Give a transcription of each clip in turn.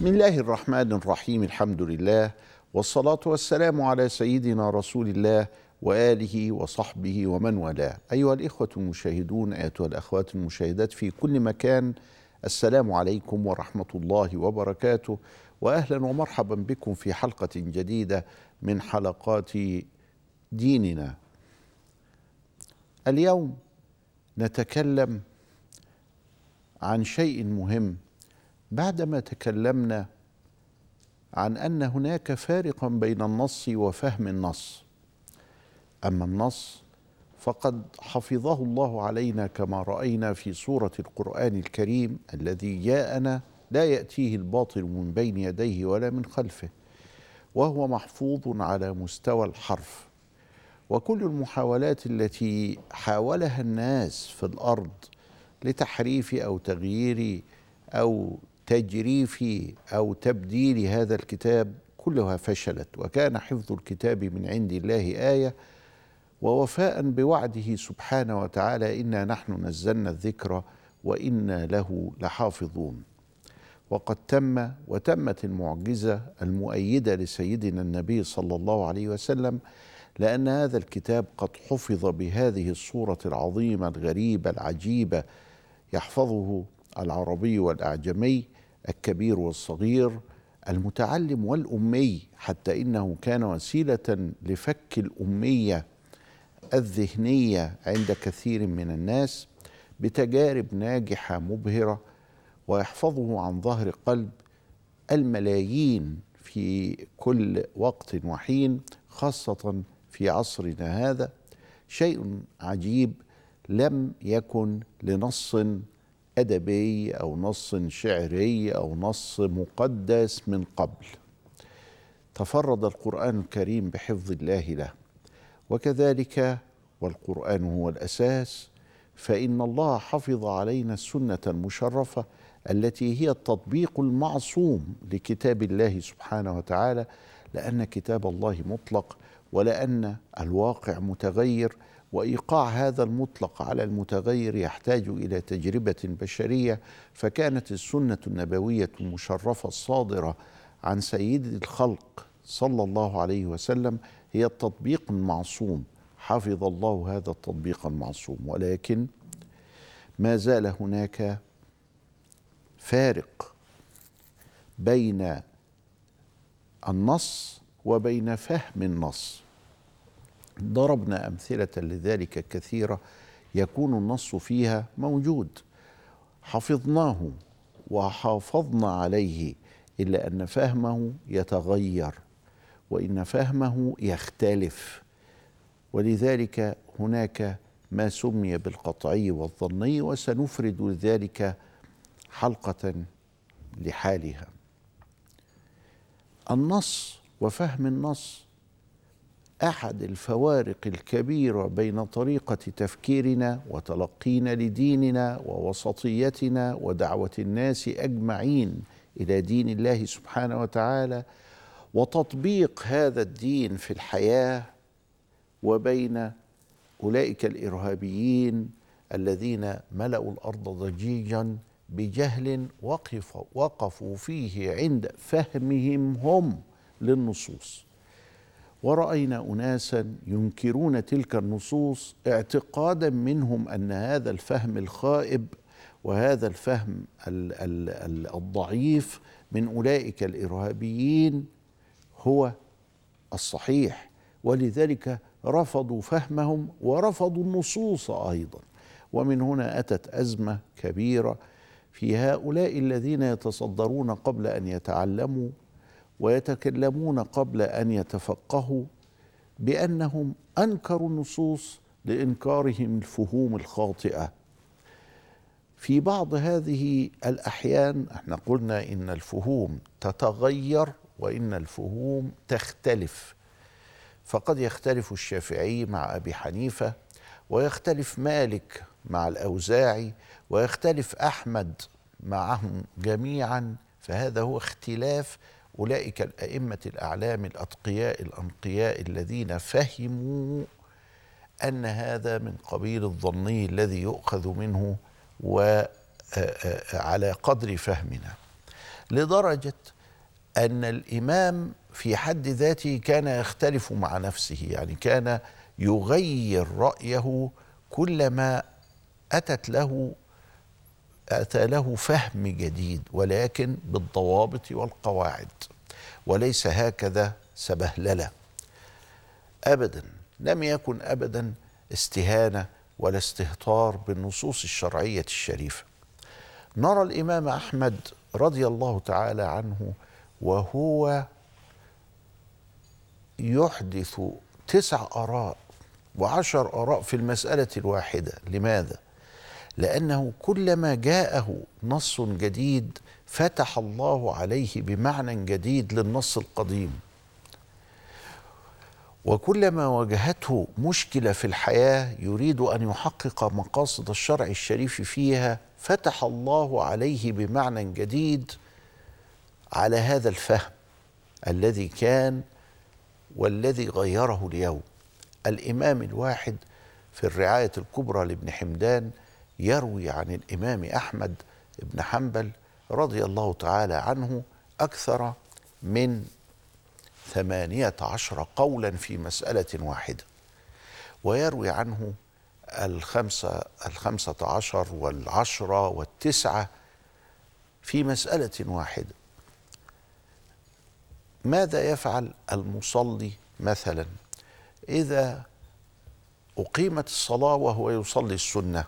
بسم الله الرحمن الرحيم الحمد لله والصلاة والسلام على سيدنا رسول الله وآله وصحبه ومن والاه. أيها الإخوة المشاهدون أيتها الأخوات المشاهدات في كل مكان السلام عليكم ورحمة الله وبركاته. وأهلا ومرحبا بكم في حلقة جديدة من حلقات ديننا. اليوم نتكلم عن شيء مهم بعدما تكلمنا عن أن هناك فارقا بين النص وفهم النص. أما النص فقد حفظه الله علينا كما رأينا في سورة القرآن الكريم الذي جاءنا لا يأتيه الباطل من بين يديه ولا من خلفه وهو محفوظ على مستوى الحرف. وكل المحاولات التي حاولها الناس في الأرض لتحريف أو تغيير أو تجريف أو تبديل هذا الكتاب كلها فشلت. وكان حفظ الكتاب من عند الله آية ووفاء بوعده سبحانه وتعالى إنا نحن نزلنا الذكر وإنا له لحافظون. وقد تم وتمت المعجزة المؤيدة لسيدنا النبي صلى الله عليه وسلم لأن هذا الكتاب قد حفظ بهذه الصورة العظيمة الغريبة العجيبة يحفظه العربي والأعجمي الكبير والصغير المتعلم والأمي حتى إنه كان وسيلة لفك الأمية الذهنية عند كثير من الناس بتجارب ناجحة مبهرة ويحفظه عن ظهر قلب الملايين في كل وقت وحين خاصة في عصرنا هذا. شيء عجيب لم يكن لنص أدبي أو نص شعري أو نص مقدس من قبل. تفرد القرآن الكريم بحفظ الله له. وكذلك والقرآن هو الأساس فإن الله حفظ علينا السنة المشرفة التي هي التطبيق المعصوم لكتاب الله سبحانه وتعالى لأن كتاب الله مطلق ولأن الواقع متغير وإيقاع هذا المطلق على المتغير يحتاج إلى تجربة بشرية فكانت السنة النبوية المشرفة الصادرة عن سيد الخلق صلى الله عليه وسلم هي التطبيق المعصوم. حفظ الله هذا التطبيق المعصوم ولكن ما زال هناك فارق بين النص وبين فهم النص. ضربنا أمثلة لذلك كثيرة يكون النص فيها موجود. حفظناه وحافظنا عليه إلا أن فهمه يتغير وإن فهمه يختلف. ولذلك هناك ما سمي بالقطعي والظني وسنفرد ذلك حلقة لحالها. النص وفهم النص أحد الفوارق الكبيرة بين طريقة تفكيرنا وتلقينا لديننا ووسطيتنا ودعوة الناس أجمعين إلى دين الله سبحانه وتعالى وتطبيق هذا الدين في الحياة وبين أولئك الإرهابيين الذين ملأوا الأرض ضجيجا بجهل وقف وقفوا فيه عند فهمهم هم للنصوص. ورأينا أناسا ينكرون تلك النصوص اعتقادا منهم أن هذا الفهم الخائب وهذا الفهم ال ال الضعيف من أولئك الإرهابيين هو الصحيح. ولذلك رفضوا فهمهم ورفضوا النصوص أيضا. ومن هنا أتت أزمة كبيرة في هؤلاء الذين يتصدرون قبل أن يتعلموا ويتكلمون قبل أن يتفقهوا بأنهم أنكروا النصوص لإنكارهم الفهوم الخاطئة. في بعض هذه الأحيان إحنا قلنا إن الفهوم تتغير وإن الفهوم تختلف. فقد يختلف الشافعي مع أبي حنيفة ويختلف مالك مع الأوزاعي ويختلف أحمد معهم جميعا فهذا هو اختلاف أولئك الأئمة الأعلام الأتقياء الأنقياء الذين فهموا أن هذا من قبيل الظني الذي يؤخذ منه وعلى قدر فهمنا. لدرجة أن الإمام في حد ذاته كان يختلف مع نفسه يعني كان يغير رأيه كلما أتت له أتى له فهم جديد ولكن بالضوابط والقواعد وليس هكذا سبهلله. ابدا لم يكن ابدا استهانة ولا استهتار بالنصوص الشرعية الشريفة. نرى الإمام أحمد رضي الله تعالى عنه وهو يحدث تسع آراء وعشر آراء في المسألة الواحدة. لماذا؟ لأنه كلما جاءه نص جديد فتح الله عليه بمعنى جديد للنص القديم. وكلما واجهته مشكلة في الحياة يريد أن يحقق مقاصد الشرع الشريف فيها فتح الله عليه بمعنى جديد على هذا الفهم الذي كان والذي غيره اليوم. الإمام الواحد في الرعاية الكبرى لابن حمدان يروي عن الإمام أحمد بن حنبل رضي الله تعالى عنه أكثر من ثمانية عشر قولا في مسألة واحدة. ويروي عنه الخمسة, الخمسة عشر والعشرة والتسعة في مسألة واحدة. ماذا يفعل المصلي مثلا؟ إذا أقيمت الصلاة وهو يصلي السنة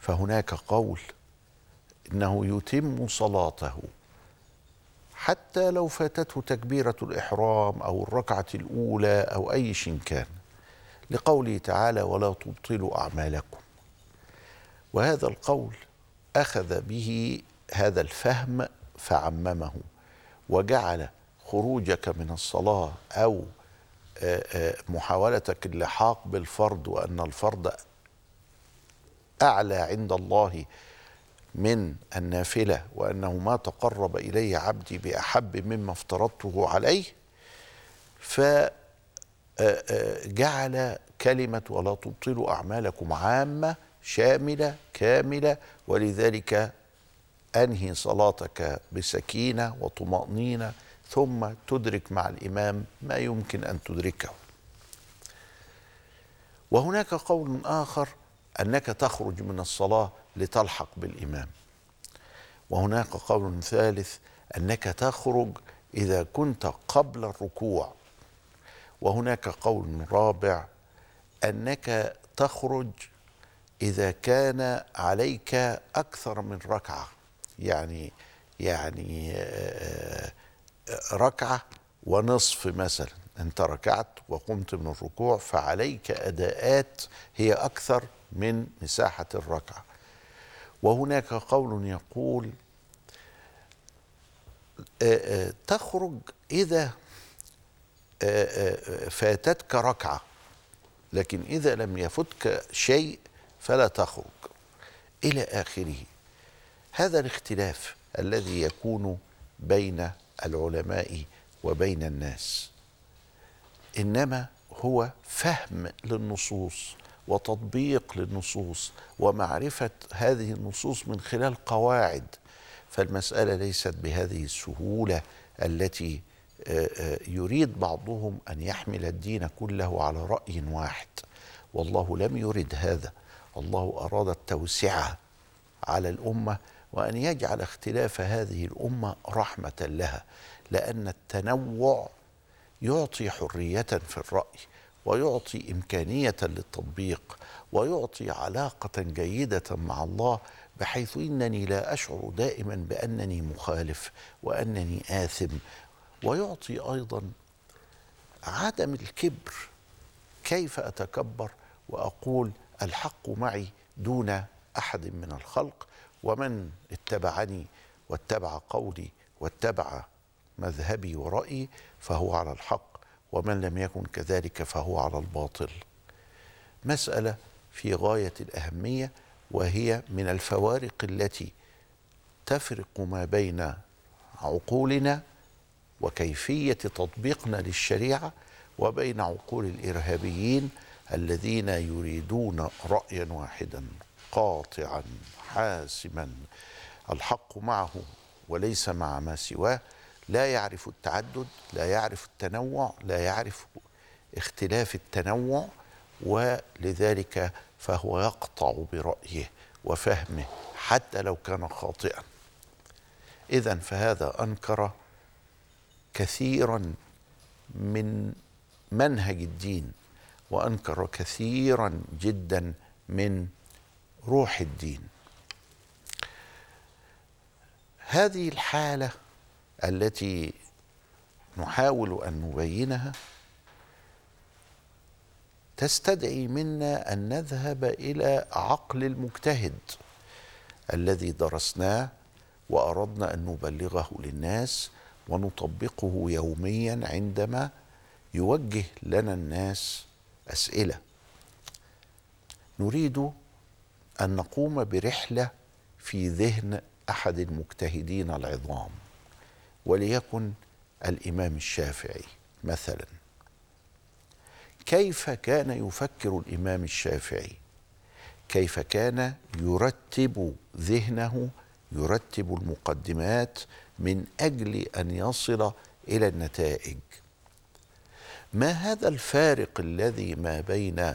فهناك قول إنه يتم صلاته. حتى لو فاتته تكبيرة الإحرام أو الركعة الأولى أو أي شيء كان. لقوله تعالى ولا تبطلوا أعمالكم. وهذا القول أخذ به هذا الفهم فعممه وجعل خروجك من الصلاة أو محاولتك اللحاق بالفرض وأن الفرض أعلى عند الله من النافلة وأنه ما تقرب إلي عبدي بأحب مما افترضته عليه فجعل كلمة ولا تبطلوا أعمالكم عامة شاملة كاملة ولذلك أنهي صلاتك بسكينة وطمأنينة ثم تدرك مع الإمام ما يمكن أن تدركه. وهناك قول آخر أنك تخرج من الصلاة لتلحق بالإمام. وهناك قول ثالث أنك تخرج إذا كنت قبل الركوع. وهناك قول رابع أنك تخرج إذا كان عليك أكثر من ركعة. يعني يعني آه، ركعة ونصف مثلا. أنت ركعت وقمت من الركوع فعليك أداءات هي أكثر من مساحة الركعة. وهناك قول يقول آه، آه، تخرج إذا آه، فاتتك ركعة لكن إذا لم يفتك شيء فلا تخرج إلى آخره. هذا الاختلاف الذي يكون بين العلماء وبين الناس إنما هو فهم للنصوص. وتطبيق للنصوص ومعرفة هذه النصوص من خلال قواعد. فالمسألة ليست بهذه السهولة التي آه، آه، يريد بعضهم أن يحمل الدين كله على رأي واحد. والله لم يرد هذا. الله أراد التوسعة على الأمة وأن يجعل اختلاف هذه الأمة رحمة لها لأن التنوع يعطي حرية في الرأي. ويعطي إمكانية للتطبيق ويعطي علاقة جيدة مع الله بحيث إنني لا أشعر دائما بأنني مخالف وأنني آثم. ويعطي أيضا عدم الكبر كيف أتكبر وأقول الحق معي دون أحد من الخلق؟ ومن اتبعني واتبع قولي واتبع مذهبي ورأيي فهو على الحق. ومن لم يكن كذلك فهو على الباطل. مسألة في غاية الأهمية وهي من الفوارق التي تفرق ما بين عقولنا وكيفية تطبيقنا للشريعة وبين عقول الإرهابيين الذين يريدون رأيا واحدا قاطعا حاسما. الحق معه وليس مع ما سواه. لا يعرف التعدد لا يعرف التنوع لا يعرف اختلاف التنوع ولذلك فهو يقطع برأيه وفهمه حتى لو كان خاطئا. اذا فهذا أنكر كثيرا من منهج الدين وأنكر كثيرا جدا من روح الدين. هذه الحالة التي نحاول أن نبينها تستدعي منا أن نذهب إلى عقل المجتهد الذي درسناه وأردنا أن نبلغه للناس ونطبقه يوميا عندما يوجه لنا الناس أسئلة. نريد أن نقوم برحلة في ذهن أحد المجتهدين العظام. وليكن الإمام الشافعي مثلا. كيف كان يفكر الإمام الشافعي؟ كيف كان يرتب ذهنه يرتب المقدمات من أجل أن يصل إلى النتائج؟ ما هذا الفارق الذي ما بين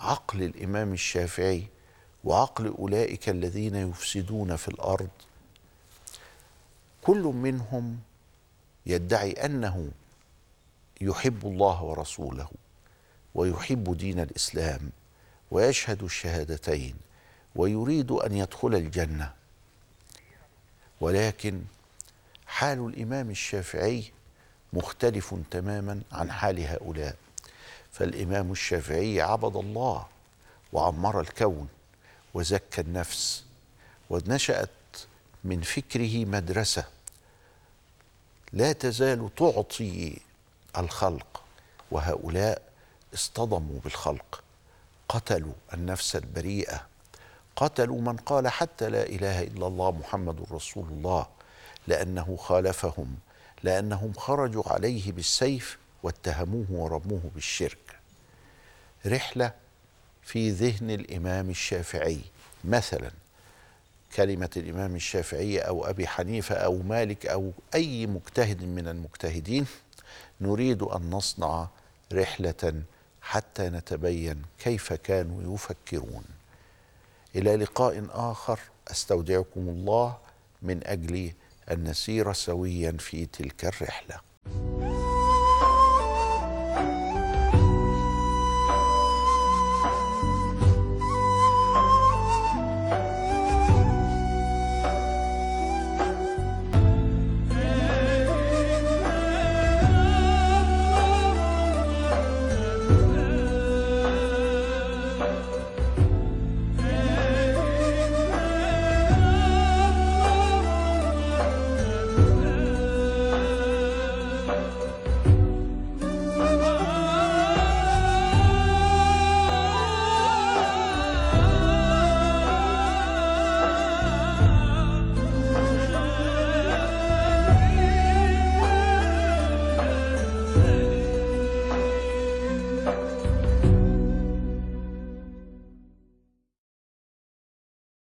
عقل الإمام الشافعي وعقل أولئك الذين يفسدون في الأرض؟ كل منهم يدعي أنه يحب الله ورسوله ويحب دين الإسلام ويشهد الشهادتين ويريد أن يدخل الجنة. ولكن حال الإمام الشافعي مختلف تماما عن حال هؤلاء. فالإمام الشافعي عبد الله وعمر الكون وزكى النفس ونشأت من فكره مدرسة. لا تزال تعطي الخلق وهؤلاء اصطدموا بالخلق. قتلوا النفس البريئة. قتلوا من قال حتى لا إله إلا الله محمد رسول الله لأنه خالفهم لأنهم خرجوا عليه بالسيف واتهموه ورموه بالشرك. رحلة في ذهن الإمام الشافعي مثلا كلمة الإمام الشافعي أو أبي حنيفة أو مالك أو أي مجتهد من المجتهدين نريد أن نصنع رحلة حتى نتبين كيف كانوا يفكرون. إلى لقاء آخر أستودعكم الله من أجل أن نسير سويا في تلك الرحلة.